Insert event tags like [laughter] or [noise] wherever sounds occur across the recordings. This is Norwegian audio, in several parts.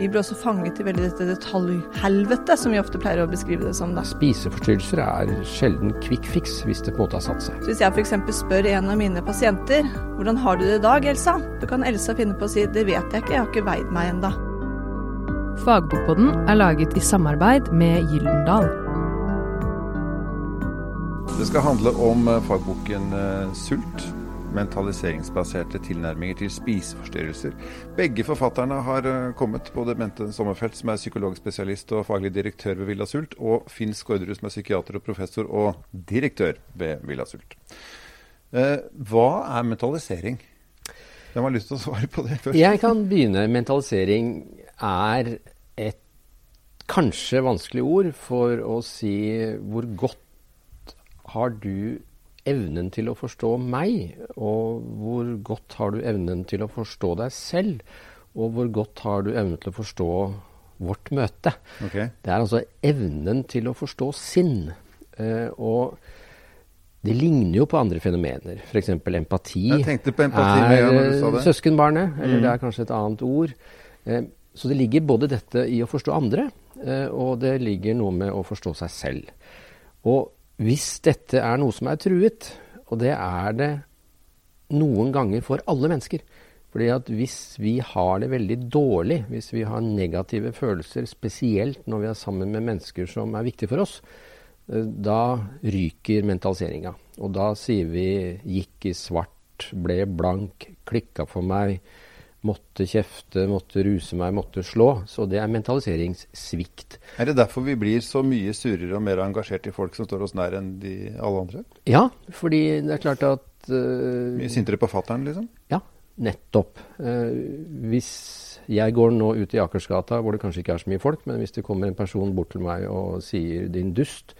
Vi blir også fanget i veldig dette detaljhelvete, som vi ofte pleier å beskrive det som. da. Spiseforstyrrelser er sjelden quick fix hvis det på en måte har satt seg. Så Hvis jeg f.eks. spør en av mine pasienter hvordan har du det i dag, Elsa, så kan Elsa finne på å si det vet jeg ikke, jeg har ikke veid meg enda. Fagbokpodden er laget i samarbeid med Gyllendal. Det skal handle om eh, fagboken eh, Sult. Mentaliseringsbaserte tilnærminger til spiseforstyrrelser. Begge forfatterne har eh, kommet, både Bente Sommerfelt, som er psykologspesialist og faglig direktør ved Villa Sult, og Finn Skårderud, som er psykiater og professor og direktør ved Villa Sult. Hva er mentalisering? Hvem har lyst til å svare på det først? Jeg kan begynne. Mentalisering er et kanskje vanskelig ord for å si hvor godt har du evnen til å forstå meg, og hvor godt har du evnen til å forstå deg selv, og hvor godt har du evnen til å forstå vårt møte. Okay. Det er altså evnen til å forstå sinn. Eh, og det ligner jo på andre fenomener. F.eks. empati. Jeg tenkte på empati er det. søskenbarnet, eller Mm. det er kanskje et annet ord. Eh, så det ligger både dette i å forstå andre, eh, og det ligger noe med å forstå seg selv. Og hvis dette er noe som er truet, og det er det noen ganger for alle mennesker fordi at hvis vi har det veldig dårlig, hvis vi har negative følelser, spesielt når vi er sammen med mennesker som er viktige for oss, eh, da ryker mentaliseringa. Og da sier vi 'gikk i svart', 'ble blank', 'klikka for meg', 'måtte kjefte', 'måtte ruse meg', 'måtte slå'. Så det er mentaliseringssvikt. Er det derfor vi blir så mye surere og mer engasjert i folk som står oss nær enn de alle andre? Ja, fordi det er klart at uh, Mye sintere på fattern, liksom? Ja, nettopp. Uh, hvis jeg går nå ut i Akersgata, hvor det kanskje ikke er så mye folk, men hvis det kommer en person bort til meg og sier 'din dust',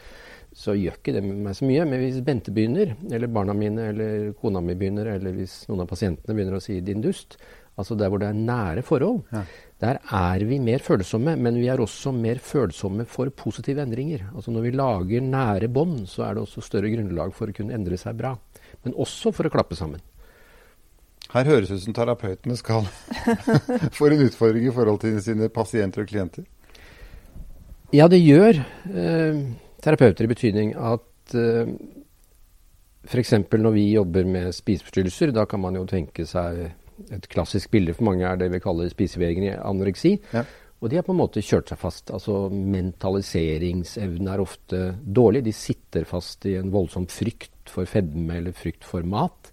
så gjør ikke det med meg så mye. Men hvis Bente begynner, eller barna mine eller kona mi begynner, eller hvis noen av pasientene begynner å si 'din dust', altså der hvor det er nære forhold, Ja. der er vi mer følsomme. Men vi er også mer følsomme for positive endringer. Altså når vi lager nære bånd, så er det også større grunnlag for å kunne endre seg bra. Men også for å klappe sammen. Her høres ut som terapeutene skal [laughs] få en utfordring i forhold til sine pasienter og klienter. Ja, det gjør eh, terapeuter i betydning at eh, f.eks. når vi jobber med spiseforstyrrelser, da kan man jo tenke seg et klassisk bilde for mange er det vi kaller spisevegring anoreksi. Ja. Og de har på en måte kjørt seg fast. Altså mentaliseringsevnen er ofte dårlig. De sitter fast i en voldsom frykt for fedme eller frykt for mat.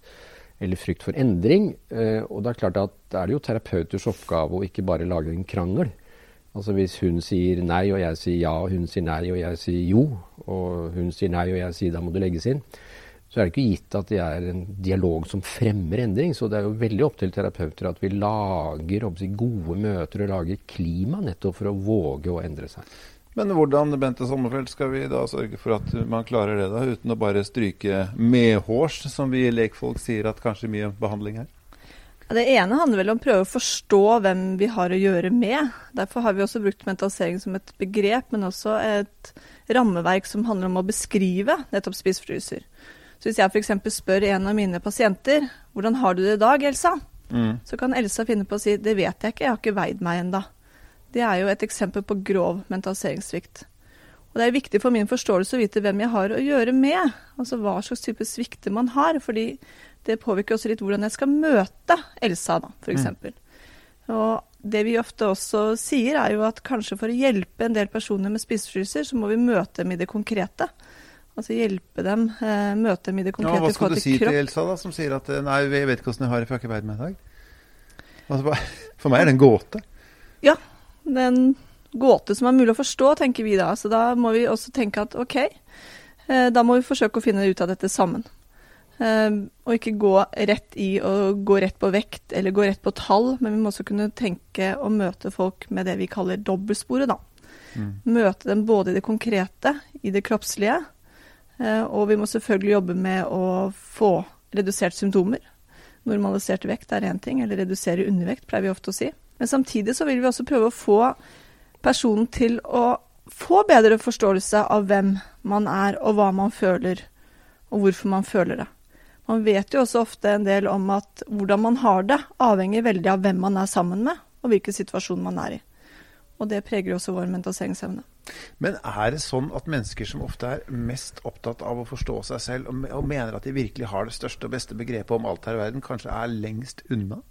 Eller frykt for endring. Eh, og det er klart at det er jo terapeuters oppgave å ikke bare lage en krangel. Altså hvis hun sier nei, og jeg sier ja, og hun sier nei, og jeg sier jo, og hun sier nei, og jeg sier da må du legges inn, så er det ikke gitt at det er en dialog som fremmer endring. Så det er jo veldig opp til terapeuter at vi lager si, gode møter og lager klima nettopp for å våge å endre seg. Men hvordan Bente Sommerfeld, skal vi da sørge for at man klarer det, da, uten å bare stryke medhårs, som vi lekfolk sier at kanskje mye behandling er? Det ene handler vel om å prøve å forstå hvem vi har å gjøre med. Derfor har vi også brukt mentalisering som et begrep, men også et rammeverk som handler om å beskrive nettopp spiseforstyrrelser. Så hvis jeg f.eks. spør en av mine pasienter hvordan har du det i dag, Elsa, Mm. så kan Elsa finne på å si det vet jeg ikke, jeg har ikke veid meg enda. Det er jo et eksempel på grov mentaliseringssvikt. Og det er viktig for min forståelse å vite hvem jeg har å gjøre med. Altså hva slags type svikter man har. fordi det påvirker også litt hvordan jeg skal møte Elsa, da, f.eks. Og det vi ofte også sier, er jo at kanskje for å hjelpe en del personer med spiseforstyrrelser, så må vi møte dem i det konkrete. Altså hjelpe dem, eh, møte dem i det Ja, konkrete. hva skal du si til. Elsa, da, som sier at eh, nei, jeg vet ikke åssen jeg har det, for jeg har ikke veid meg i dag? Altså, [laughs] for meg er det en gåte. Ja, det er en gåte som er mulig å forstå, tenker vi da. Så da må vi også tenke at ok, eh, da må vi forsøke å finne ut av dette sammen. Eh, og ikke gå rett i å gå rett på vekt eller gå rett på tall, men vi må også kunne tenke å møte folk med det vi kaller dobbeltsporet, da. Mm. Møte dem både i det konkrete, i det kroppslige, og vi må selvfølgelig jobbe med å få redusert symptomer. Normalisert vekt er én ting, eller redusere undervekt, pleier vi ofte å si. Men samtidig så vil vi også prøve å få personen til å få bedre forståelse av hvem man er, og hva man føler, og hvorfor man føler det. Man vet jo også ofte en del om at hvordan man har det, avhenger veldig av hvem man er sammen med, og hvilken situasjon man er i. Og det preger også vår mentaliseringsevne. Men er det sånn at mennesker som ofte er mest opptatt av å forstå seg selv, og, mener at de virkelig har det største og beste begrepet om alt her i verden, kanskje er lengst unna?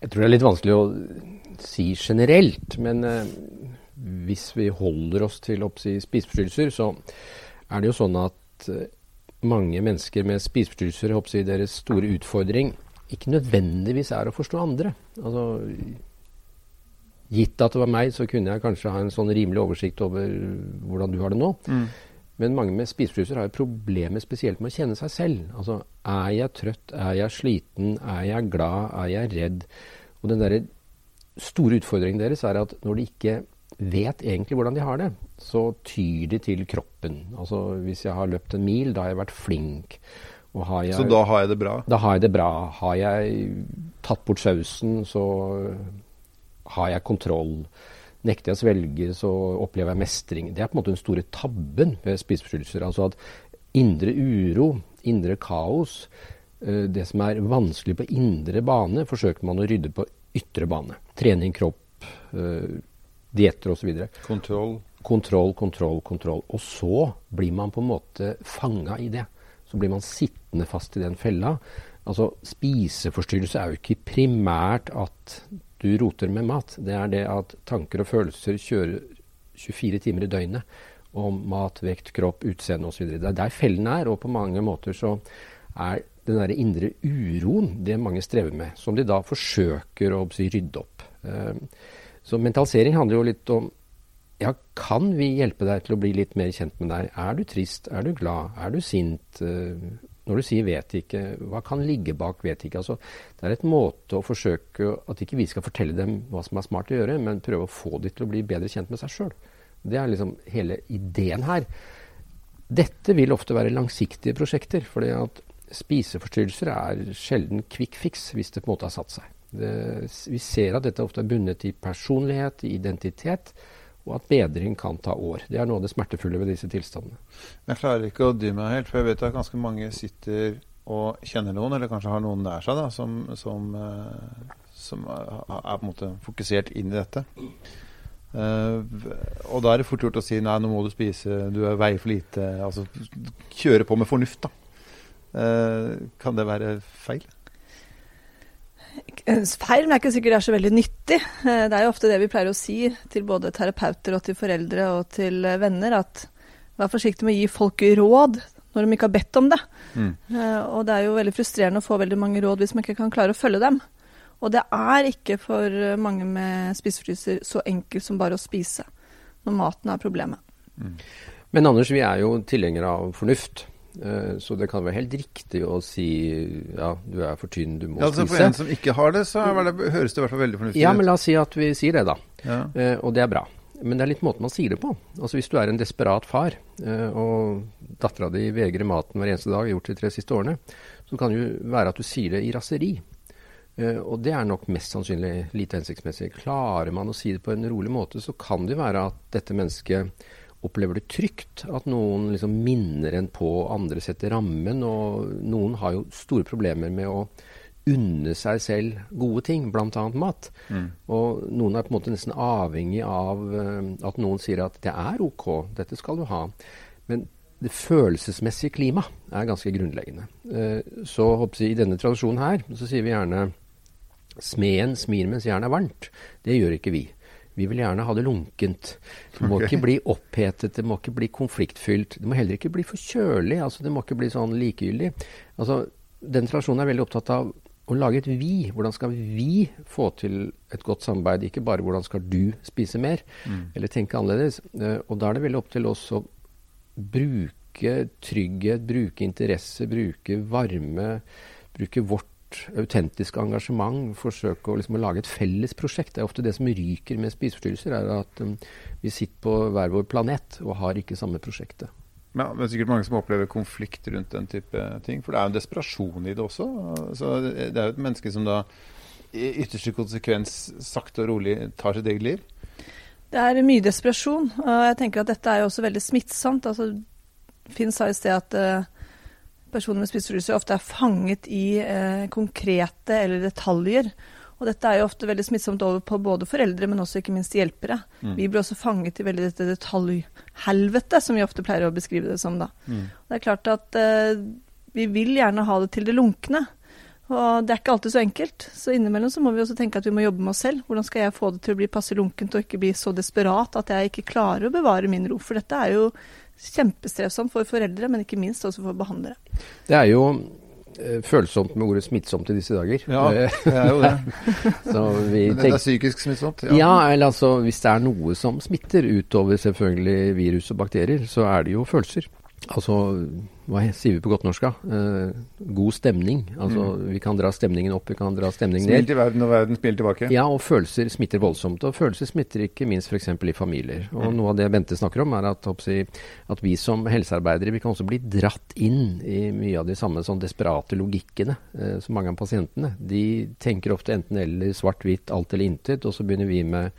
Jeg tror det er litt vanskelig å si generelt, men eh, hvis vi holder oss til si, spiseforstyrrelser, så er det jo sånn at eh, mange mennesker med spiseforstyrrelser, si, deres store utfordring, ikke nødvendigvis er å forstå andre. Altså, gitt at det var meg, så kunne jeg kanskje ha en sånn rimelig oversikt over hvordan du har det nå. Mm. Men mange med spiseforstyrrelser har jo problemer spesielt med å kjenne seg selv. Altså, er jeg trøtt? Er jeg sliten? Er jeg glad? Er jeg redd? Og den der store utfordringen deres er at når de ikke vet egentlig hvordan de har det, så tyr de til kroppen. Altså hvis jeg har løpt en mil, da har jeg vært flink. Jeg, så da har jeg det bra? Da har jeg det bra. Har jeg tatt bort sausen, så har jeg kontroll. Nekter jeg å svelge, så opplever jeg mestring. Det er på en måte den store tabben ved spiseforstyrrelser. Altså at indre uro, indre kaos, eh, det som er vanskelig på indre bane, forsøker man å rydde på ytre bane. Trening, kropp, eh, dietter osv. Kontroll. Kontroll, kontroll, kontroll. Og så blir man på en måte fanga i det. Så blir man sittende fast i den fella. Altså, Spiseforstyrrelse er jo ikke primært at du roter med mat. Det er det at tanker og følelser kjører 24 timer i døgnet om mat, vekt, kropp, utseende osv. Det er der fellen er, og på mange måter så er den der indre uroen det mange strever med, som de da forsøker å si, rydde opp. Eh, så mentalisering handler jo litt om ja, kan vi hjelpe deg til å bli litt mer kjent med deg? Er du trist? Er du glad? Er du sint? Når du sier 'vet ikke', hva kan ligge bak 'vet ikke'? Altså, det er et måte å forsøke at ikke vi skal fortelle dem hva som er smart å gjøre, men prøve å få dem til å bli bedre kjent med seg sjøl. Det er liksom hele ideen her. Dette vil ofte være langsiktige prosjekter, fordi at spiseforstyrrelser er sjelden quick fix hvis det på en måte har satt seg. Det, vi ser at dette ofte er bundet i personlighet, i identitet og at bedring kan ta år. Det er noe av det smertefulle ved disse tilstandene. Jeg klarer ikke å dy meg helt, for jeg vet at ganske mange sitter og kjenner noen, eller kanskje har noen nær seg, da, som, som, uh, som er, på en måte fokusert inn i dette. Uh, og da er det fort gjort å si nei, nå må du spise, du veier for lite. Altså kjøre på med fornuft, da. Uh, kan det være feil? Feil, men det er ikke sikkert det er så veldig nyttig. Eh, det er jo ofte det vi pleier å si til både terapeuter og til foreldre og til eh, venner, at vær forsiktig med å gi folk råd når de ikke har bedt om det. Mm. Eh, og det er jo veldig frustrerende å få veldig mange råd hvis man ikke kan klare å følge dem. Og det er ikke for mange med spiseforstyrrelser så enkelt som bare å spise, når maten er problemet. Mm. Men Anders, vi er jo tilhengere av fornuft. Eh, så det kan være helt riktig å si ja, du er for tynn, du må ja, altså spise. For en som ikke har det, så det, høres det i hvert fall veldig fornuftig ut. Ja, men la oss si at vi sier det, da. Ja. Eh, og det er bra. Men det er litt måten man sier det på. Altså Hvis du er en desperat far, eh, og dattera di vegrer maten hver eneste dag, har gjort det de tre siste årene, så kan det jo være at du sier det i raseri. Og det er nok mest sannsynlig lite hensiktsmessig. Klarer man å si det på en rolig måte, så kan det være at dette mennesket Opplever du trygt at noen liksom minner en på, andre setter rammen? Og noen har jo store problemer med å unne seg selv gode ting, bl.a. mat. Mm. Og noen er på en måte nesten avhengig av uh, at noen sier at det er ok, dette skal du ha. Men det følelsesmessige klima er ganske grunnleggende. Uh, så jeg, i denne tradisjonen her så sier vi gjerne smeden smir mens jernet er varmt. Det gjør ikke vi. Vi vil gjerne ha det lunkent. Det må okay. ikke bli opphetet, det må ikke bli konfliktfylt. Det må heller ikke bli for kjølig. altså Det må ikke bli sånn likegyldig. Altså, Den tradisjonen er veldig opptatt av å lage et vi. Hvordan skal vi få til et godt samarbeid? Ikke bare hvordan skal du spise mer, mm. eller tenke annerledes. Eh, og da er det veldig opp til oss å bruke trygghet, bruke interesse, bruke varme, bruke vårt autentisk engasjement, forsøke å, liksom, å, lage et felles prosjekt. Det er ofte det som ryker med spiseforstyrrelser, er at um, vi sitter på hver vår planet og har ikke samme prosjektet. Ja, det er sikkert mange som opplever konflikt rundt den type ting. For det er jo en desperasjon i det også. Så det er jo et menneske som da i ytterste konsekvens sakte og rolig tar sitt eget liv. Det er mye desperasjon. Og jeg tenker at dette er jo også veldig smittsomt. Altså, Finn sa i sted at uh, personer med spiseforstyrrelser ofte er fanget i eh, konkrete eller detaljer. Og dette er jo ofte veldig smittsomt over på både foreldre, men også ikke minst hjelpere. Mm. Vi blir også fanget i veldig dette detaljhelvete, som vi ofte pleier å beskrive det som da. Mm. Det er klart at eh, vi vil gjerne ha det til det lunkne. Og det er ikke alltid så enkelt. Så innimellom så må vi også tenke at vi må jobbe med oss selv. Hvordan skal jeg få det til å bli passe lunkent og ikke bli så desperat at jeg ikke klarer å bevare min ro? For dette er jo kjempestrevsomt for foreldre, men ikke minst også for behandlere. Det er jo eh, følsomt med ordet 'smittsomt' i disse dager. Ja, det er jo det. [laughs] så vi Men det er psykisk smittsomt. Ja, eller altså hvis det er noe som smitter utover selvfølgelig virus og bakterier, så er det jo følelser. Altså, hva sier vi på godt norsk da? Eh, god stemning. Altså, vi kan dra stemningen opp, vi kan dra stemningen Smil til verden, og verden smiler tilbake. Ja, og følelser smitter voldsomt. Og følelser smitter ikke minst f.eks. i familier. Og Mm. noe av det Bente snakker om, er at, hoppsi, at vi som helsearbeidere vi kan også bli dratt inn i mye av de samme sånn desperate logikkene eh, som mange av pasientene. De tenker ofte enten eller svart-hvitt, alt eller intet, og så begynner vi med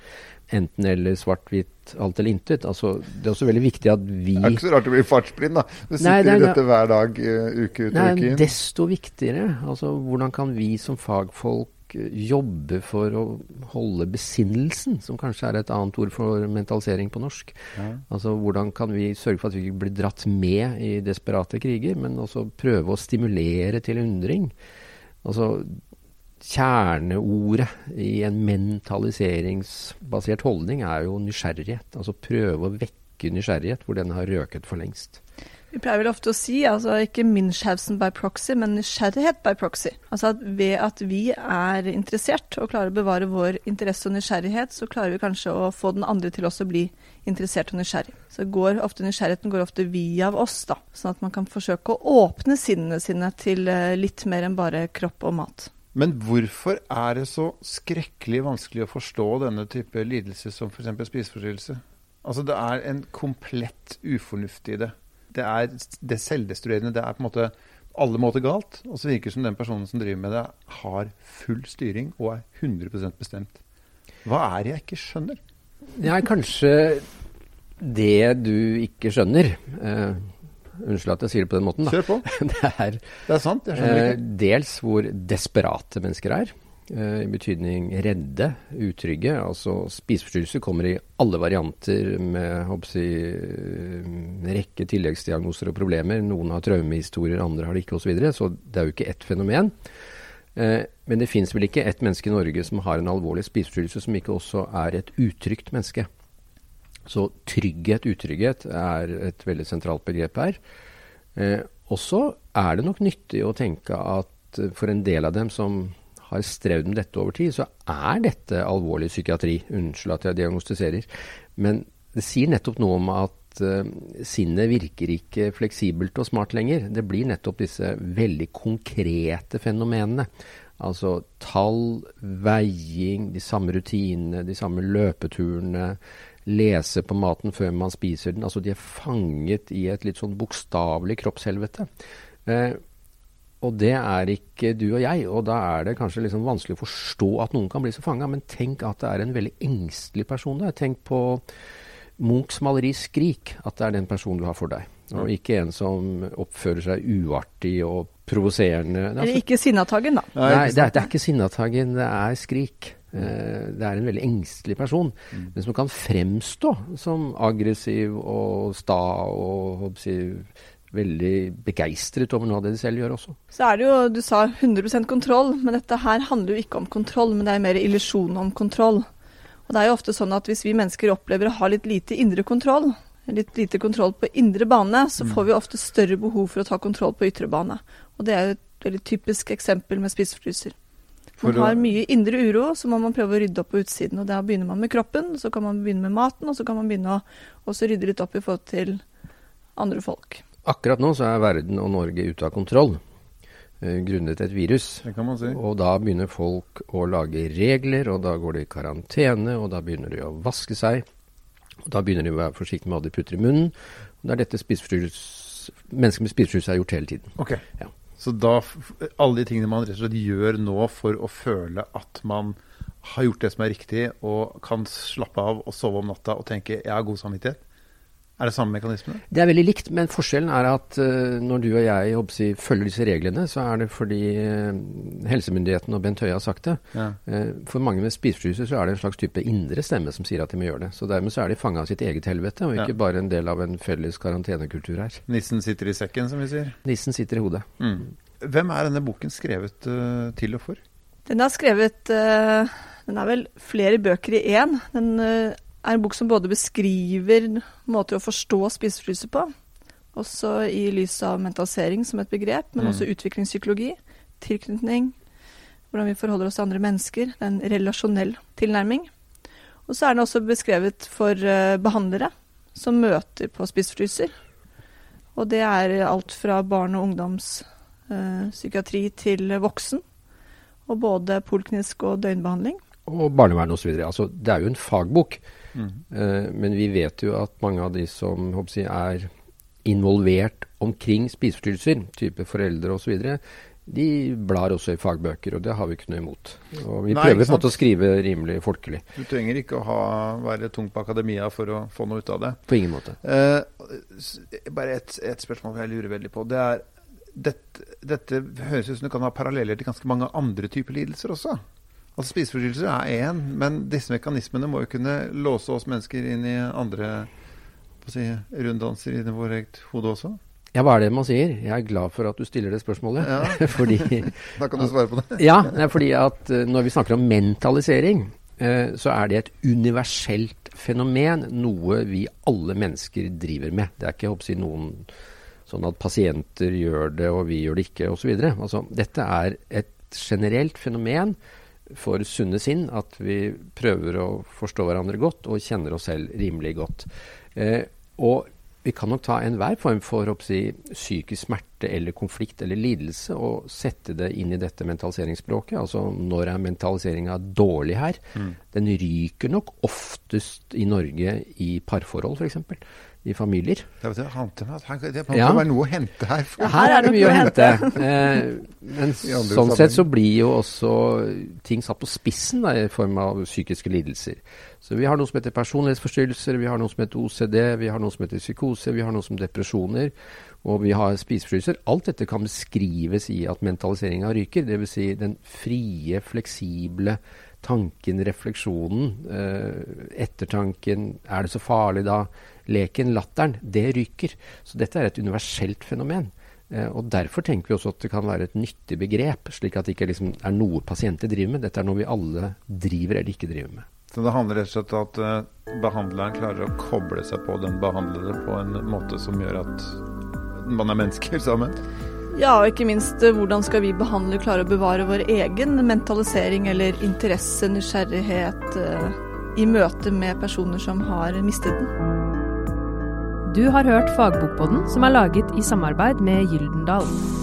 enten eller svart-hvitt, alt eller intet. Altså, det er også veldig viktig at vi Det er ikke så rart du blir fartsblind, da. Du sitter Nei, det er- i dette hver dag, uh, uke ut og Nei, uke inn. desto viktigere. Altså, hvordan kan vi som fagfolk eh, jobbe for å holde besinnelsen, som kanskje er et annet ord for mentalisering på norsk. Ja. Altså, Hvordan kan vi sørge for at vi ikke blir dratt med i desperate kriger, men også prøve å stimulere til undring? Altså, Kjerneordet i en mentaliseringsbasert holdning er jo nysgjerrighet. Altså prøve å vekke nysgjerrighet hvor den har røket for lengst. Vi pleier vel ofte å si altså ikke Münchhausen by proxy, men nysgjerrighet by proxy. Altså at ved at vi er interessert og klarer å bevare vår interesse og nysgjerrighet, så klarer vi kanskje å få den andre til også å bli interessert og nysgjerrig. Så går ofte nysgjerrigheten går ofte via oss, da. Sånn at man kan forsøke å åpne sinnene sine til eh, litt mer enn bare kropp og mat. Men hvorfor er det så skrekkelig vanskelig å forstå denne type lidelse som f.eks. spiseforstyrrelse? Altså det er en komplett ufornuft i det. Det er det selvdestruerende. Det er på en måte alle måter galt. Og så virker det som den personen som driver med det, har full styring og er 100% bestemt. Hva er det jeg ikke skjønner? Det er kanskje det du ikke skjønner. Eh, unnskyld at jeg sier det på den måten. Da. Kjør på. [laughs] Det er Det er sant. Jeg skjønner eh, ikke. dels hvor desperate mennesker er. eh, I betydning redde, utrygge. Altså spiseforstyrrelser kommer i alle varianter med håper jeg, en rekke tilleggsdiagnoser og problemer. Noen har traumehistorier, andre har det ikke osv. Så, videre, så det er jo ikke ett fenomen. Eh, Men det fins vel ikke ett menneske i Norge som har en alvorlig spiseforstyrrelse som ikke også er et utrygt menneske. Så trygghet, utrygghet er et veldig sentralt begrep her. Eh, også er det nok nyttig å tenke at eh, for en del av dem som har strevd med dette over tid, så er dette alvorlig psykiatri. Unnskyld at jeg diagnostiserer. Men det sier nettopp noe om at eh, sinnet virker ikke fleksibelt og smart lenger. Det blir nettopp disse veldig konkrete fenomenene. Altså tall, veiing, de samme rutinene, de samme løpeturene. Lese på maten før man spiser den. Altså de er fanget i et litt sånn bokstavelig kroppshelvete. Eh, og det er ikke du og jeg, og da er det kanskje liksom vanskelig å forstå at noen kan bli så fanga. Men tenk at det er en veldig engstelig person der. Tenk på Munchs maleri 'Skrik', at det er den personen du har for deg. Og ikke en som oppfører seg uartig og provoserende. Eller Altså, ikke Sinnataggen, da. Nei, det er, det er ikke Sinnataggen, det er Skrik. Eh, det er en veldig engstelig person, men som kan fremstå som aggressiv og sta og håper veldig begeistret over noe av det de selv gjør også. Så er det jo, du sa 100% kontroll, men dette her handler jo ikke om kontroll, men det er mer illusjon om kontroll. Og det er jo ofte sånn at hvis vi mennesker opplever å ha litt lite indre kontroll, litt lite kontroll på indre bane, så får vi ofte større behov for å ta kontroll på ytre bane. Og det er jo et veldig typisk eksempel med spiseforstyrrelser. Man har mye indre uro, så må man prøve å rydde opp på utsiden. Og da begynner man med kroppen, så kan man begynne med maten, og så kan man begynne å rydde litt opp i forhold til andre folk. Akkurat nå så er verden og Norge ute av kontroll, grunnet et virus. Det kan man si. Og da begynner folk å lage regler, og da går de i karantene, og da begynner de å vaske seg. Og da begynner de å være forsiktige med hva de putter i munnen. Og det er dette mennesker med spiseforstyrrelse har gjort hele tiden. Ok. Ja. Så da, alle de tingene man rett og slett gjør nå for å føle at man har gjort det som er riktig, og kan slappe av og sove om natta og tenke 'jeg har god samvittighet', Er det samme mekanismene? Det er veldig likt, men forskjellen er at uh, når du og jeg si, følger disse reglene, så er det fordi helsemyndigheten og Bent Høie har sagt det. Ja. Uh, for mange med spiseforstyrrelser så er det en slags type indre stemme som sier at de må gjøre det. Så dermed så er de fanga av sitt eget helvete, og ikke ja. bare en del av en felles karantenekultur her. Nissen sitter i sekken, som vi sier? Nissen sitter i hodet. Mm. Hvem er denne boken skrevet til og for? Den er skrevet Den er vel flere bøker i én. Den er en bok som både beskriver måter å forstå spisefryse på, også i lys av mentalisering som et begrep, men mm. også utviklingspsykologi, tilknytning, hvordan vi forholder oss til andre mennesker, det er en relasjonell tilnærming. Og så er den også beskrevet for uh, behandlere som møter på spisefryser. Og det er alt fra barn- og ungdomspsykiatri uh, til voksen. Og både poliklinisk og døgnbehandling. Og barnevern osv. Altså, det er jo en fagbok. Mm. men vi vet jo at mange av de som jeg, er involvert omkring spiseforstyrrelser, type foreldre osv., de blar også i fagbøker, og det har vi ikke noe imot. Og vi Nei, prøver på en måte å skrive rimelig folkelig. Du trenger ikke å ha, være tung på akademia for å få noe ut av det. På ingen måte. Eh, bare et, et, spørsmål jeg lurer veldig på. Det er, dette, dette høres ut som det kan ha paralleller til ganske mange andre typer lidelser også? Altså Spiseforstyrrelser er én, men disse mekanismene må jo kunne låse oss mennesker inn i andre si, runddanser i vårt eget hode også? Ja, hva er det man sier? Jeg er glad for at du stiller det spørsmålet. Ja. [laughs] fordi, [laughs] da kan du svare på det. ja, fordi at uh, når vi snakker om mentalisering, uh, så er det et universelt fenomen. Noe vi alle mennesker driver med. Det er ikke si, noen sånn at pasienter gjør det, og vi gjør det ikke, osv. Altså, dette er et generelt fenomen for sunne sinn at vi prøver å forstå hverandre godt og kjenner oss selv rimelig godt. Eh, og vi kan nok ta enhver form for si, psykisk smerte eller konflikt eller lidelse og sette det inn i dette mentaliseringsspråket. Altså når er mentaliseringa dårlig her? Mm. Den ryker nok oftest i Norge i parforhold, f.eks i familier. Det, det, det, må ja. være noe å hente her. Ja, her er det mye å hente. Eh, men [laughs] sånn sett så blir jo også ting satt på spissen da, i form av psykiske lidelser. Så vi har noe som heter personlighetsforstyrrelser, vi har noe som heter OCD, vi har noe som heter psykose, vi har noe som depresjoner, og vi har spiseforstyrrelser. Alt dette kan beskrives i at mentaliseringa ryker. Dvs. Si den frie, fleksible tanken, refleksjonen, eh, ettertanken. Er det så farlig da? Leken, latteren, det ryker. Så dette er et universelt fenomen. Eh, og Derfor tenker vi også at det kan være et nyttig begrep, slik at det ikke liksom er noe pasienter driver med. Dette er noe vi alle driver eller ikke driver med. Så det handler rett og slett om at uh, behandleren klarer å koble seg på den behandlede på en måte som gjør at man er mennesker [laughs] sammen? Ja, og ikke minst uh, hvordan skal vi behandle klare å bevare vår egen mentalisering eller interesse, nysgjerrighet i møte med personer som har mistet den. Du har hørt Fagbokpodden, som er laget i samarbeid med Gyldendal.